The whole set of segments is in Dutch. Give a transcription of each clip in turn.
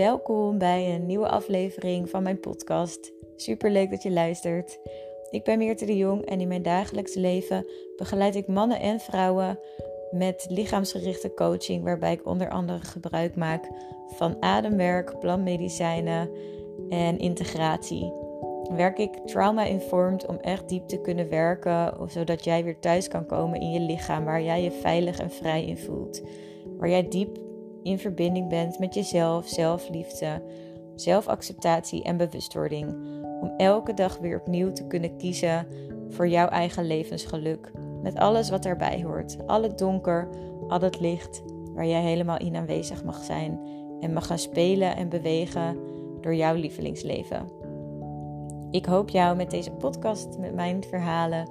Welkom bij een nieuwe aflevering van mijn podcast. Super leuk dat je luistert. Ik ben Meerte de Jong en in mijn dagelijks leven begeleid ik mannen en vrouwen met lichaamsgerichte coaching, waarbij ik onder andere gebruik maak van ademwerk, plantmedicijnen en integratie. Werk ik trauma-informed om echt diep te kunnen werken, zodat jij weer thuis kan komen in je lichaam, waar jij je veilig en vrij in voelt. Waar jij diep in verbinding bent met jezelf, zelfliefde, zelfacceptatie en bewustwording. Om elke dag weer opnieuw te kunnen kiezen voor jouw eigen levensgeluk. Met alles wat daarbij hoort. Al het donker, al het licht, waar jij helemaal in aanwezig mag zijn. En mag gaan spelen en bewegen door jouw lievelingsleven. Ik hoop jou met deze podcast, met mijn verhalen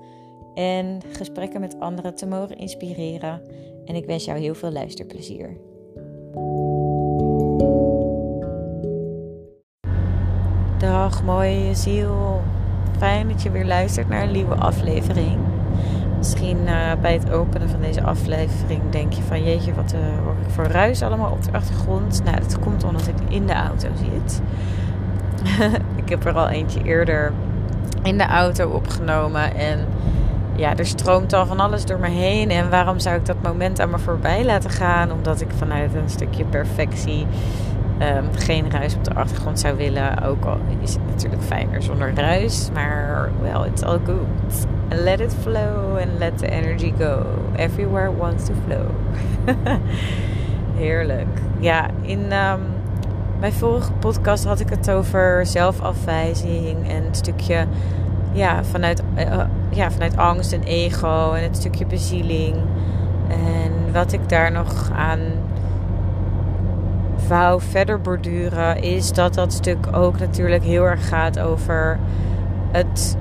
en gesprekken met anderen te mogen inspireren. En ik wens jou heel veel luisterplezier. Dag mooie ziel. Fijn dat je weer luistert naar een nieuwe aflevering. Misschien uh, bij het openen van deze aflevering denk je van jeetje, wat uh, hoor ik voor ruis allemaal op de achtergrond. Nou, dat komt omdat ik in de auto zit. ik heb er al eentje eerder in de auto opgenomen en ja, er stroomt al van alles door me heen. En waarom zou ik dat moment aan me voorbij laten gaan? Omdat ik vanuit een stukje perfectie um, geen ruis op de achtergrond zou willen. Ook al is het natuurlijk fijner zonder ruis. Maar well, it's all good. Let it flow and let the energy go. Everywhere wants to flow. Heerlijk. Ja, in um, mijn vorige podcast had ik het over zelfafwijzing en een stukje ja, vanuit, uh, ja, vanuit angst en ego en het stukje bezieling. En wat ik daar nog aan wou verder borduren, is dat dat stuk ook natuurlijk heel erg gaat over het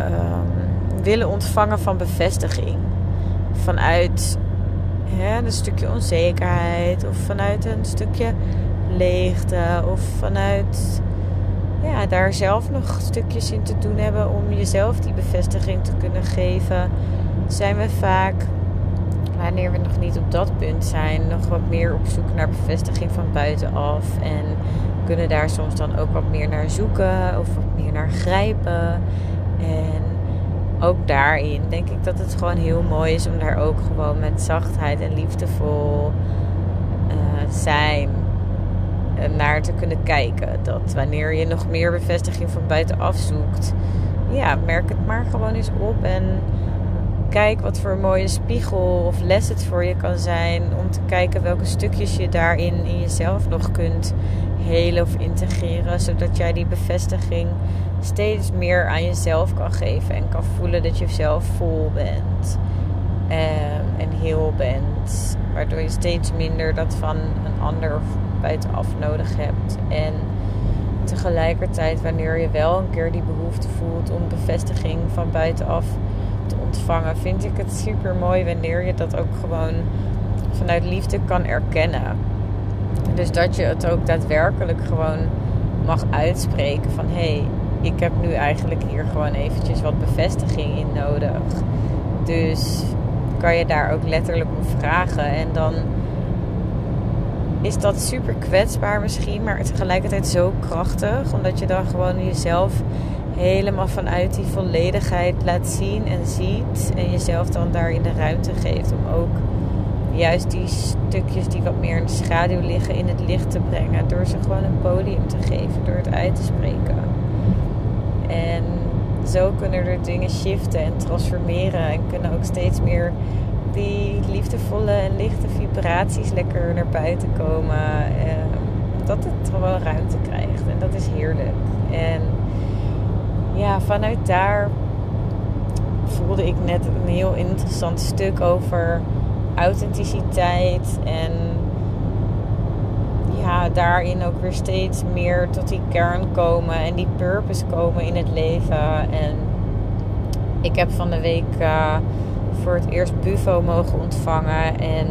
um, willen ontvangen van bevestiging. Vanuit hè, een stukje onzekerheid of vanuit een stukje leegte of vanuit ja, daar zelf nog stukjes in te doen hebben om jezelf die bevestiging te kunnen geven, zijn we vaak, wanneer we nog niet op dat punt zijn, nog wat meer op zoek naar bevestiging van buitenaf. En kunnen daar soms dan ook wat meer naar zoeken of wat meer naar grijpen. En ook daarin denk ik dat het gewoon heel mooi is om daar ook gewoon met zachtheid en liefdevol uh, zijn naar te kunnen kijken. Dat wanneer je nog meer bevestiging van buitenaf zoekt, ja, merk het maar gewoon eens op en kijk wat voor een mooie spiegel of les het voor je kan zijn. Om te kijken welke stukjes je daarin in jezelf nog kunt helen of integreren. Zodat jij die bevestiging steeds meer aan jezelf kan geven. En kan voelen dat je zelf vol bent. Ehm, en heel bent. Waardoor je steeds minder dat van een ander buitenaf nodig hebt. En tegelijkertijd, wanneer je wel een keer die behoefte voelt om bevestiging van buitenaf te ontvangen, vind ik het super mooi wanneer je dat ook gewoon vanuit liefde kan erkennen. Dus dat je het ook daadwerkelijk gewoon mag uitspreken van hé, hey, ik heb nu eigenlijk hier gewoon eventjes wat bevestiging in nodig. Dus kan je daar ook letterlijk om vragen en dan is dat super kwetsbaar misschien, maar tegelijkertijd zo krachtig. Omdat je dan gewoon jezelf helemaal vanuit die volledigheid laat zien en ziet. En jezelf dan daarin de ruimte geeft om ook juist die stukjes die wat meer in de schaduw liggen in het licht te brengen. Door ze gewoon een podium te geven, door het uit te spreken. En zo kunnen er dingen shiften en transformeren en kunnen ook steeds meer die liefdevolle en lichte vibraties lekker naar buiten komen. Uh, dat het gewoon ruimte krijgt. En dat is heerlijk. En ja, vanuit daar voelde ik net een heel interessant stuk over authenticiteit. En ja, daarin ook weer steeds meer tot die kern komen en die purpose komen in het leven. En ik heb van de week. Uh, voor het eerst Bufo mogen ontvangen. En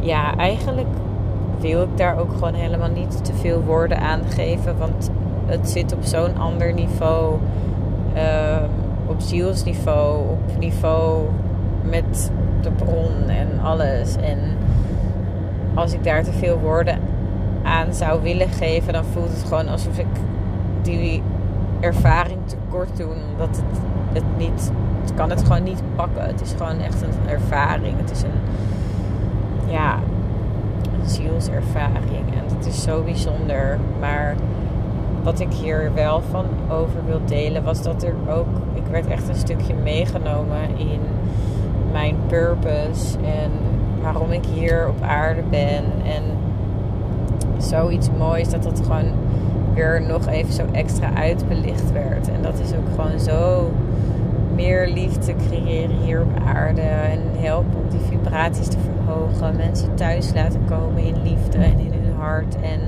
ja, eigenlijk wil ik daar ook gewoon helemaal niet te veel woorden aan geven. Want het zit op zo'n ander niveau. Uh, op zielsniveau, op niveau met de bron en alles. En als ik daar te veel woorden aan zou willen geven, dan voelt het gewoon alsof ik die ervaring tekort doe. Omdat het, het niet, het kan het gewoon niet pakken. Het is gewoon echt een ervaring. Het is een, ja, een zielservaring. En het is zo bijzonder. Maar wat ik hier wel van over wil delen, was dat er ook, ik werd echt een stukje meegenomen in mijn purpose en waarom ik hier op aarde ben. En zoiets moois dat dat gewoon weer nog even zo extra uitbelicht werd. En dat is ook gewoon zo meer liefde creëren hier op aarde. En helpen om die vibraties te verhogen. Mensen thuis laten komen in liefde en in hun hart. En,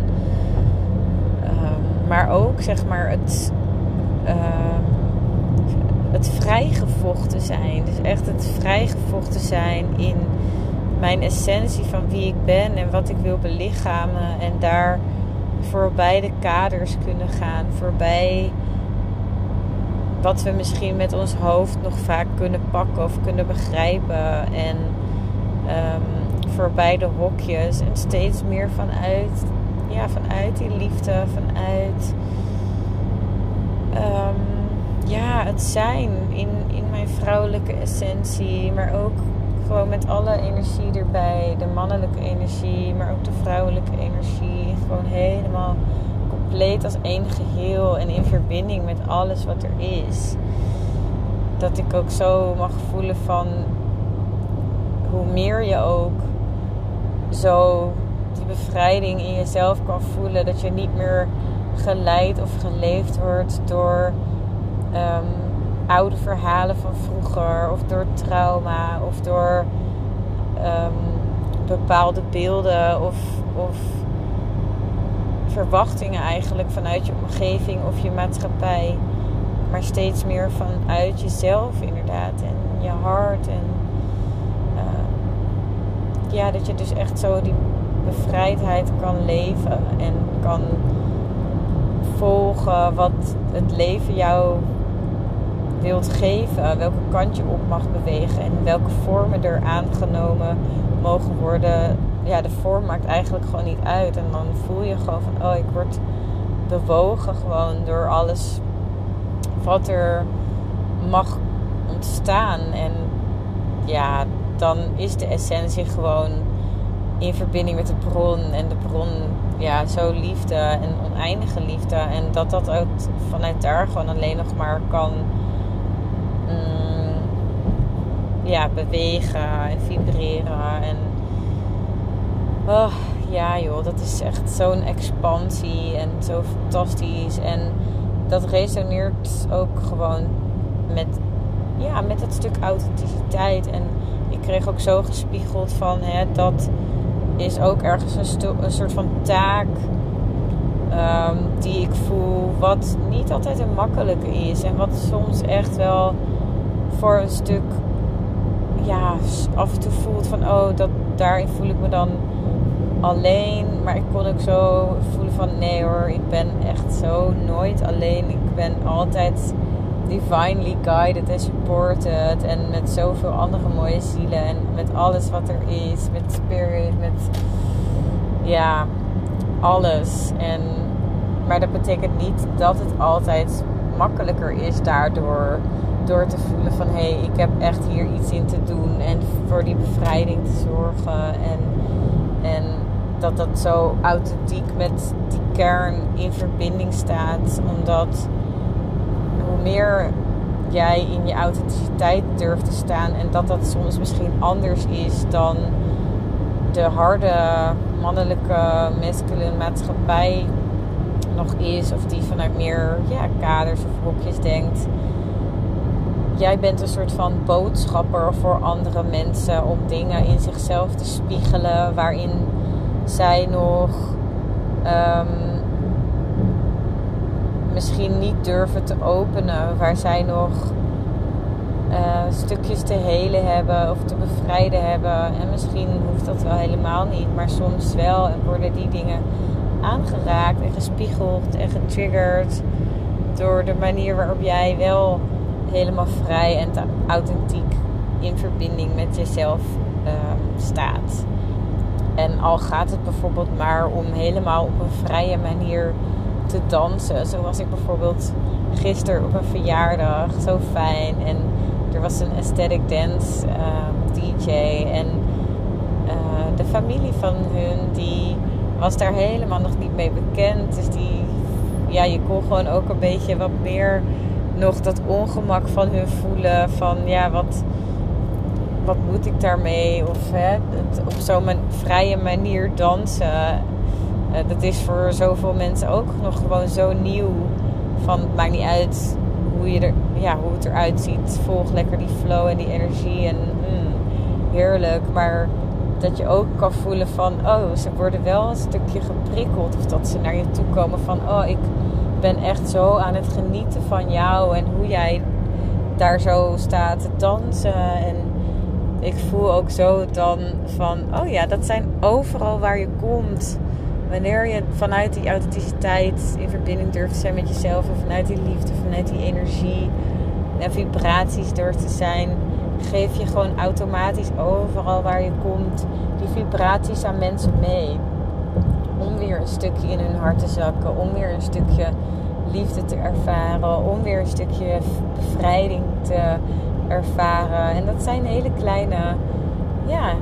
um, maar ook zeg maar het. Um, het vrijgevochten zijn. Dus echt het vrijgevochten zijn in mijn essentie van wie ik ben en wat ik wil belichamen. En daar voorbij de kaders kunnen gaan. Voorbij wat we misschien met ons hoofd nog vaak kunnen pakken of kunnen begrijpen. En um, voorbij de hokjes. En steeds meer vanuit, ja, vanuit die liefde, vanuit um, ja, het zijn in, in mijn vrouwelijke essentie. Maar ook gewoon met alle energie erbij. De mannelijke energie, maar ook de vrouwelijke energie. Gewoon helemaal compleet als één geheel en in verbinding met alles wat er is. Dat ik ook zo mag voelen van hoe meer je ook zo die bevrijding in jezelf kan voelen. Dat je niet meer geleid of geleefd wordt door um, oude verhalen van vroeger, of door trauma, of door um, bepaalde beelden of, of verwachtingen eigenlijk vanuit je omgeving of je maatschappij. Maar steeds meer vanuit jezelf inderdaad. En je hart. En uh, ja, dat je dus echt zo die bevrijdheid kan leven. En kan volgen wat het leven jou wilt geven, welke kant je op mag bewegen en welke vormen er aangenomen mogen worden. Ja, de vorm maakt eigenlijk gewoon niet uit. En dan voel je gewoon van, oh, ik word bewogen gewoon door alles wat er mag ontstaan. En ja, dan is de essentie gewoon in verbinding met de bron. En de bron, ja, zo liefde en oneindige liefde. En dat dat ook vanuit daar gewoon alleen nog maar kan Mm, ja, bewegen en vibreren. En oh, ja joh, dat is echt zo'n expansie en zo fantastisch. En dat resoneert ook gewoon met, ja, met dat stuk authenticiteit. En ik kreeg ook zo gespiegeld van hè, dat is ook ergens een, soort van taak. Um, die ik voel, wat niet altijd een makkelijke is. En wat soms echt wel voor een stuk ja, af en toe voelt van oh, dat, daarin voel ik me dan alleen. Maar ik kon ook zo voelen van nee hoor, ik ben echt zo nooit alleen. Ik ben altijd divinely guided en supported. En met zoveel andere mooie zielen. En met alles wat er is. Met spirit, met ja, alles. En, maar dat betekent niet dat het altijd makkelijker is daardoor door te voelen van hé, hey, ik heb echt hier iets in te doen en voor die bevrijding te zorgen. En, en dat dat zo authentiek met die kern in verbinding staat. Omdat hoe meer jij in je authenticiteit durft te staan en dat dat soms misschien anders is dan de harde mannelijke masculine maatschappij nog is, of die vanuit meer ja, kaders of hokjes denkt jij bent een soort van boodschapper voor andere mensen om dingen in zichzelf te spiegelen waarin zij nog um, misschien niet durven te openen, waar zij nog uh, stukjes te helen hebben of te bevrijden hebben. En misschien hoeft dat wel helemaal niet, maar soms wel. En worden die dingen aangeraakt en gespiegeld en getriggerd door de manier waarop jij wel helemaal vrij en authentiek in verbinding met jezelf uh, staat. En al gaat het bijvoorbeeld maar om helemaal op een vrije manier te dansen. Zo was ik bijvoorbeeld gisteren op een verjaardag. Zo fijn. En er was een aesthetic dance ehm, DJ. En uh, de familie van hun die was daar helemaal nog niet mee bekend. Dus die, ja, je kon gewoon ook een beetje wat meer nog dat ongemak van hun voelen. Van ja, wat, wat moet ik daarmee? Of hè, het op zo'n vrije manier dansen. Uh, dat is voor zoveel mensen ook nog gewoon zo nieuw. Van het maakt niet uit hoe, je er, ja, hoe het eruit ziet. Volg lekker die flow en die energie. En mm, heerlijk. Maar dat je ook kan voelen van, oh, ze worden wel een stukje geprikkeld. Of dat ze naar je toe komen van, oh, ik ben echt zo aan het genieten van jou. En hoe jij daar zo staat te dansen. En ik voel ook zo dan van, oh ja, dat zijn overal waar je komt. Wanneer je vanuit die authenticiteit in verbinding durft te zijn met jezelf. En vanuit die liefde, vanuit die energie en vibraties durft te zijn geef je gewoon automatisch overal waar je komt die vibraties aan mensen mee. Om weer een stukje in hun hart te zakken, om weer een stukje liefde te ervaren, om weer een stukje bevrijding te ervaren. En dat zijn hele kleine, ja,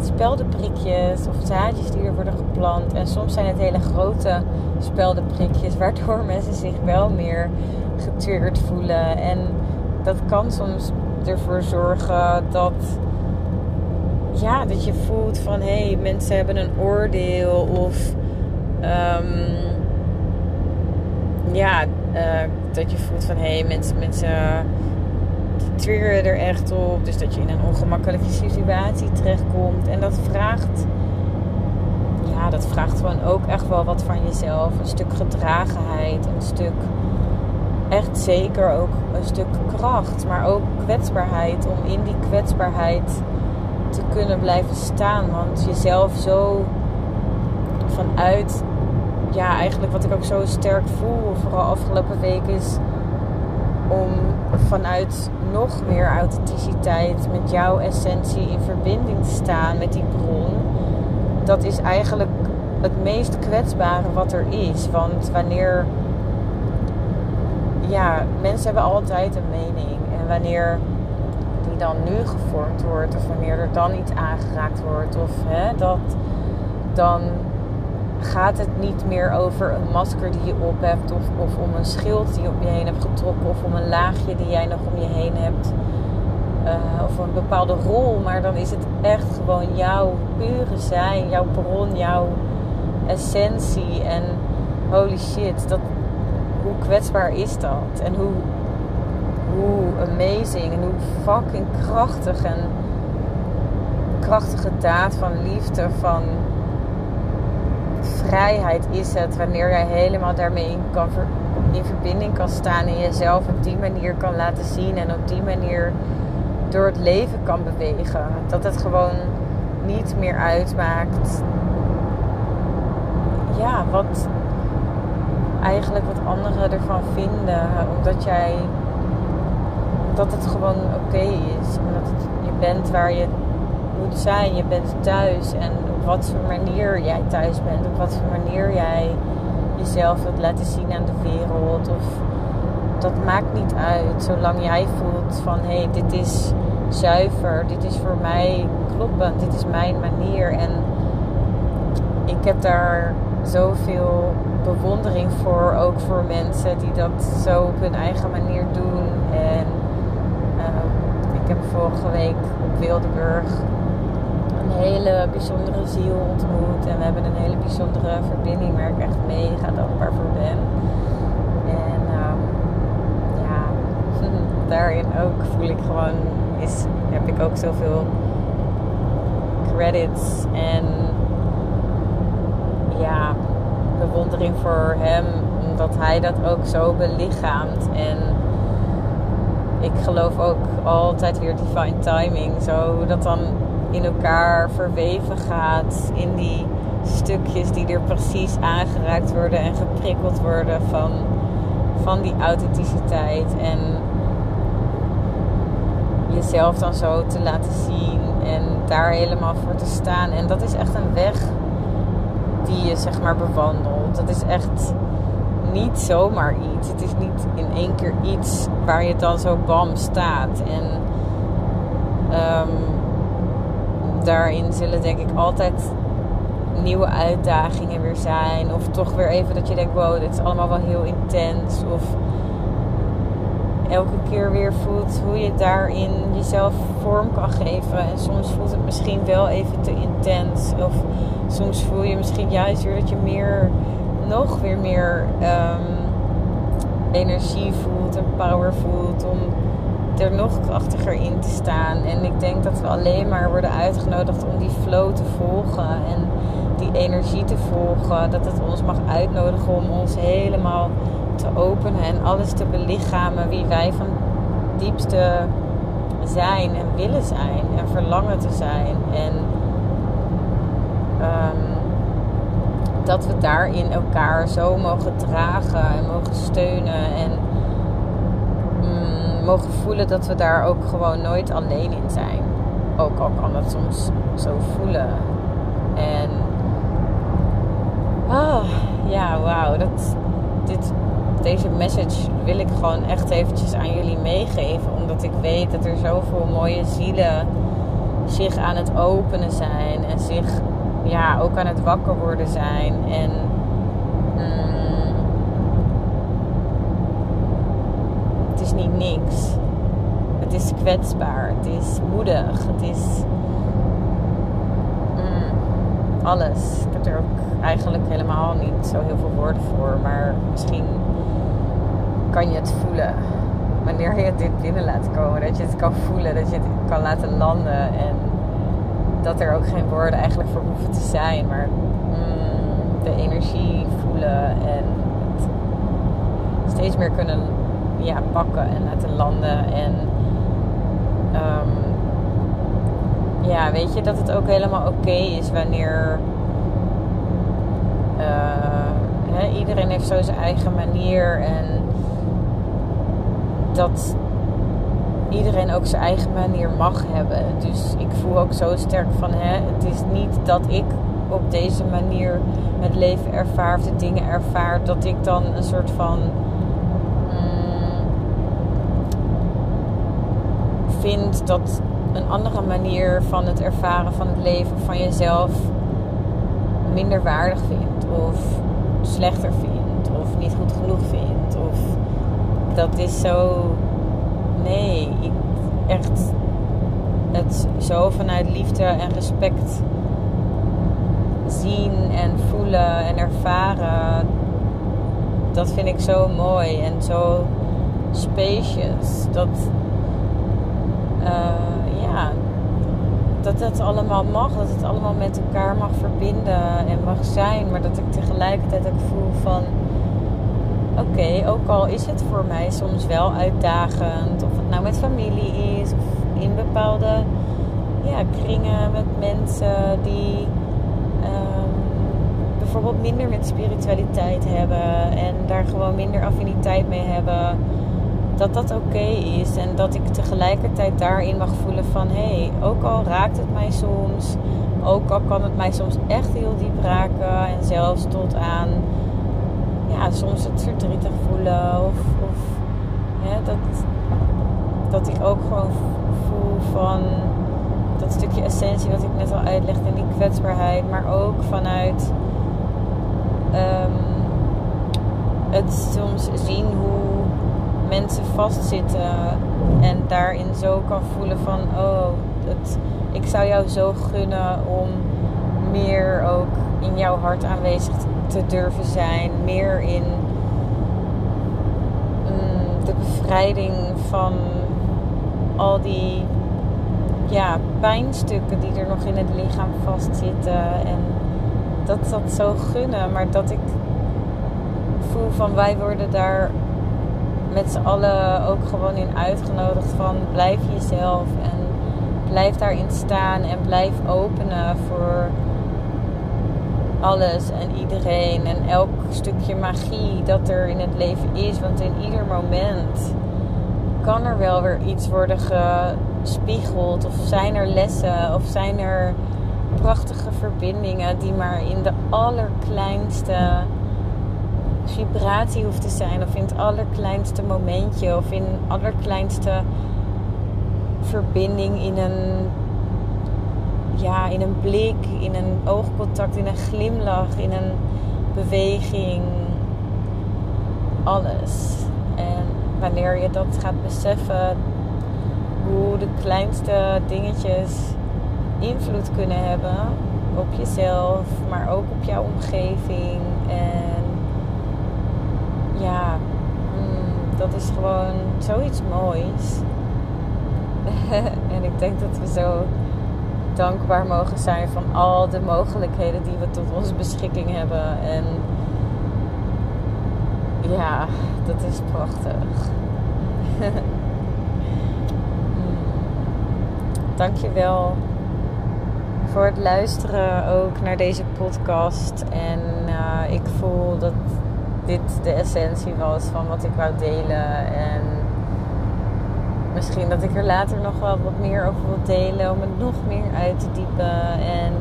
speldenprikjes of zaadjes die er worden geplant. En soms zijn het hele grote speldenprikjes, waardoor mensen zich wel meer getriggerd voelen. En dat kan soms ervoor zorgen dat, ja, dat je voelt van hé, hey, mensen hebben een oordeel of um, ja, uh, dat je voelt van hé, hey, mensen, mensen triggeren er echt op. Dus dat je in een ongemakkelijke situatie terechtkomt. En dat vraagt, ja, dat vraagt gewoon ook echt wel wat van jezelf. Een stuk gedragenheid, een stuk echt zeker ook een stuk kracht, maar ook kwetsbaarheid. Om in die kwetsbaarheid te kunnen blijven staan. Want jezelf zo vanuit, ja, eigenlijk wat ik ook zo sterk voel, vooral afgelopen week, is om vanuit nog meer authenticiteit met jouw essentie in verbinding te staan met die bron. Dat is eigenlijk het meest kwetsbare wat er is. Want wanneer ja, mensen hebben altijd een mening. En wanneer die dan nu gevormd wordt, of wanneer er dan iets aangeraakt wordt, of hè, dat, dan gaat het niet meer over een masker die je op hebt, of, of om een schild die je om je heen hebt getrokken, of om een laagje die jij nog om je heen hebt. Uh, of een bepaalde rol, maar dan is het echt gewoon jouw pure zijn, jouw bron, jouw essentie. En holy shit, dat, hoe kwetsbaar is dat? En hoe, hoe amazing en hoe fucking krachtig en krachtige daad van liefde, van vrijheid is het wanneer jij helemaal daarmee in, verbinding kan staan en jezelf op die manier kan laten zien en op die manier door het leven kan bewegen. Dat het gewoon niet meer uitmaakt. Ja, wat, eigenlijk wat anderen ervan vinden. Omdat jij. Dat het gewoon oké is. Omdat je bent waar je moet zijn. Je bent thuis. En op wat voor manier jij thuis bent. Op wat voor manier jij jezelf wilt laten zien aan de wereld. Of dat maakt niet uit. Zolang jij voelt van hé, hey, dit is zuiver. Dit is voor mij kloppend. Dit is mijn manier. En ik heb daar zoveel bewondering voor. Ook voor mensen die dat zo op hun eigen manier doen. En uh, ik heb vorige week op Wildeburg een hele bijzondere ziel ontmoet. En we hebben een hele bijzondere verbinding waar ik echt mega dankbaar voor ben. En um, ja, daarin ook voel ik gewoon, is, heb ik ook zoveel credits en ja, bewondering voor hem, omdat hij dat ook zo belichaamt. En ik geloof ook altijd weer divine timing, zo dat dan in elkaar verweven gaat in die stukjes die er precies aangeraakt worden en geprikkeld worden van, van die authenticiteit. En jezelf dan zo te laten zien en daar helemaal voor te staan. En dat is echt een weg die je zeg maar bewandelt. Dat is echt niet zomaar iets. Het is niet in één keer iets waar je dan zo bam staat. En um, daarin zullen denk ik altijd nieuwe uitdagingen weer zijn. Of toch weer even dat je denkt, wow, dit is allemaal wel heel intens. Of elke keer weer voelt hoe je daarin jezelf vorm kan geven. En soms voelt het misschien wel even te intens. Of soms voel je misschien juist weer dat je meer, nog weer meer um, energie voelt en power voelt om er nog krachtiger in te staan. En ik denk dat we alleen maar worden uitgenodigd om die flow te volgen en die energie te volgen. Dat het ons mag uitnodigen om ons helemaal te openen en alles te belichamen wie wij van diepste zijn en willen zijn en verlangen te zijn. En um, dat we daarin elkaar zo mogen dragen en mogen steunen en mogen voelen dat we daar ook gewoon nooit alleen in zijn. Ook al kan dat soms zo voelen. En ah, ja, wauw, dat dit deze message wil ik gewoon echt eventjes aan jullie meegeven. Omdat ik weet dat er zoveel mooie zielen zich aan het openen zijn. En zich ja, ook aan het wakker worden zijn. En mm, het is niet niks. Het is kwetsbaar. Het is moedig. Het is mm, alles. Ik heb er ook eigenlijk helemaal niet zo heel veel woorden voor. Maar misschien kan je het voelen. Wanneer je dit binnen laat komen, dat je het kan voelen, dat je het kan laten landen. En dat er ook geen woorden eigenlijk voor hoeven te zijn, maar mm, de energie voelen en steeds meer kunnen ja, pakken en laten landen. En um, ja, weet je dat het ook helemaal oké is wanneer. Uh, iedereen heeft zo zijn eigen manier en dat iedereen ook zijn eigen manier mag hebben. Dus ik voel ook zo sterk van hè, het is niet dat ik op deze manier het leven ervaar of de dingen ervaar, dat ik dan een soort van mm, vind dat een andere manier van het ervaren van het leven van jezelf minder waardig vindt of slechter vindt of niet goed genoeg vindt of dat is zo. Nee, echt. Het zo vanuit liefde en respect zien en voelen en ervaren. Dat vind ik zo mooi en zo spacious. Dat. Uh, ja. Dat het allemaal mag, dat het allemaal met elkaar mag verbinden en mag zijn, maar dat ik tegelijkertijd ook voel van oké, ook al is het voor mij soms wel uitdagend, of het nou met familie is, of in bepaalde ja, kringen met mensen die um, bijvoorbeeld minder met spiritualiteit hebben en daar gewoon minder affiniteit mee hebben, dat dat oké is en dat ik tegelijkertijd daarin mag voelen van hé, hey, ook al raakt het mij soms, ook al kan het mij soms echt heel diep raken en zelfs tot aan ja, soms het verdrietig voelen. Of, of dat, dat ik ook gewoon voel van dat stukje essentie wat ik net al uitlegde. En die kwetsbaarheid. Maar ook vanuit um, het soms zien hoe mensen vastzitten. En daarin zo kan voelen van oh, ik zou jou zo gunnen om meer ook in jouw hart aanwezig te durven zijn. Meer in mm, de bevrijding van al die ja, pijnstukken die er nog in het lichaam vastzitten. En dat dat zo gunnen. Maar dat ik voel van wij worden daar met z'n allen ook gewoon in uitgenodigd van blijf jezelf en blijf daarin staan en blijf openen voor alles en iedereen en elk stukje magie dat er in het leven is. Want in ieder moment kan er wel weer iets worden spiegelt? Of zijn er lessen? Of zijn er prachtige verbindingen die maar in de allerkleinste vibratie hoeft te zijn? Of in het allerkleinste momentje? Of in allerkleinste verbinding in een, ja, in een blik, in een oogcontact, in een glimlach, in een beweging. Alles. En wanneer je dat gaat beseffen, hoe de kleinste dingetjes invloed kunnen hebben op jezelf, maar ook op jouw omgeving. En ja, mm, dat is gewoon zoiets moois. en ik denk dat we zo dankbaar mogen zijn van al de mogelijkheden die we tot onze beschikking hebben. En ja, dat is prachtig. Dankjewel voor het luisteren ook naar deze podcast. En uh, ik voel dat dit de essentie was van wat ik wou delen. En misschien dat ik er later nog wel wat meer over wil delen. Om het nog meer uit te diepen. En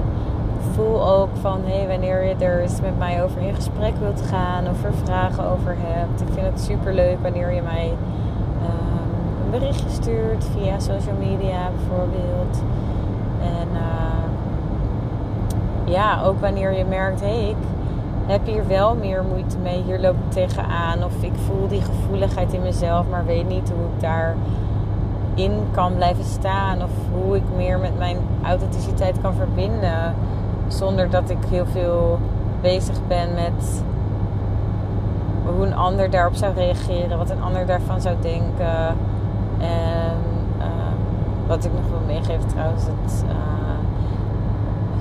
voel ook van hey, wanneer je er eens met mij over in gesprek wilt gaan. Of er vragen over hebt. Ik vind het super leuk wanneer je mij um, een berichtje stuurt via social media bijvoorbeeld. En uh, ja, ook wanneer je merkt, hé, hey, ik heb hier wel meer moeite mee, hier loop ik tegenaan. Of ik voel die gevoeligheid in mezelf, maar weet niet hoe ik daarin kan blijven staan. Of hoe ik meer met mijn authenticiteit kan verbinden. Zonder dat ik heel veel bezig ben met hoe een ander daarop zou reageren, wat een ander daarvan zou denken. En uh, wat ik nog wil meegeven trouwens, het,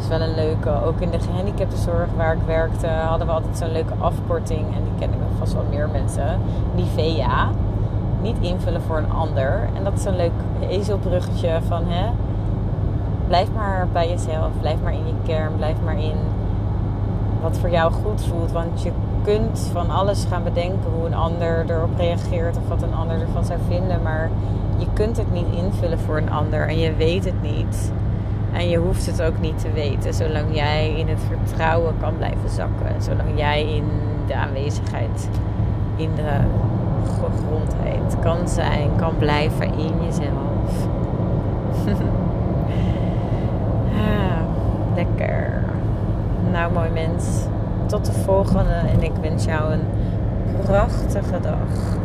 is wel een leuke. Ook in de gehandicaptenzorg waar ik werkte, hadden we altijd zo'n leuke afkorting. En die kennen we vast wel meer mensen. Nivea. Niet invullen voor een ander. En dat is een leuk ezelbruggetje van hè. Blijf maar bij jezelf. Blijf maar in je kern. Blijf maar in wat voor jou goed voelt. Want je kunt van alles gaan bedenken hoe een ander erop reageert. Of wat een ander ervan zou vinden. Maar je kunt het niet invullen voor een ander. En je weet het niet. En je hoeft het ook niet te weten, zolang jij in het vertrouwen kan blijven zakken. Zolang jij in de aanwezigheid, in de grondheid kan zijn, kan blijven in jezelf. ah, lekker. Nou, mooi mens. Tot de volgende en ik wens jou een prachtige dag.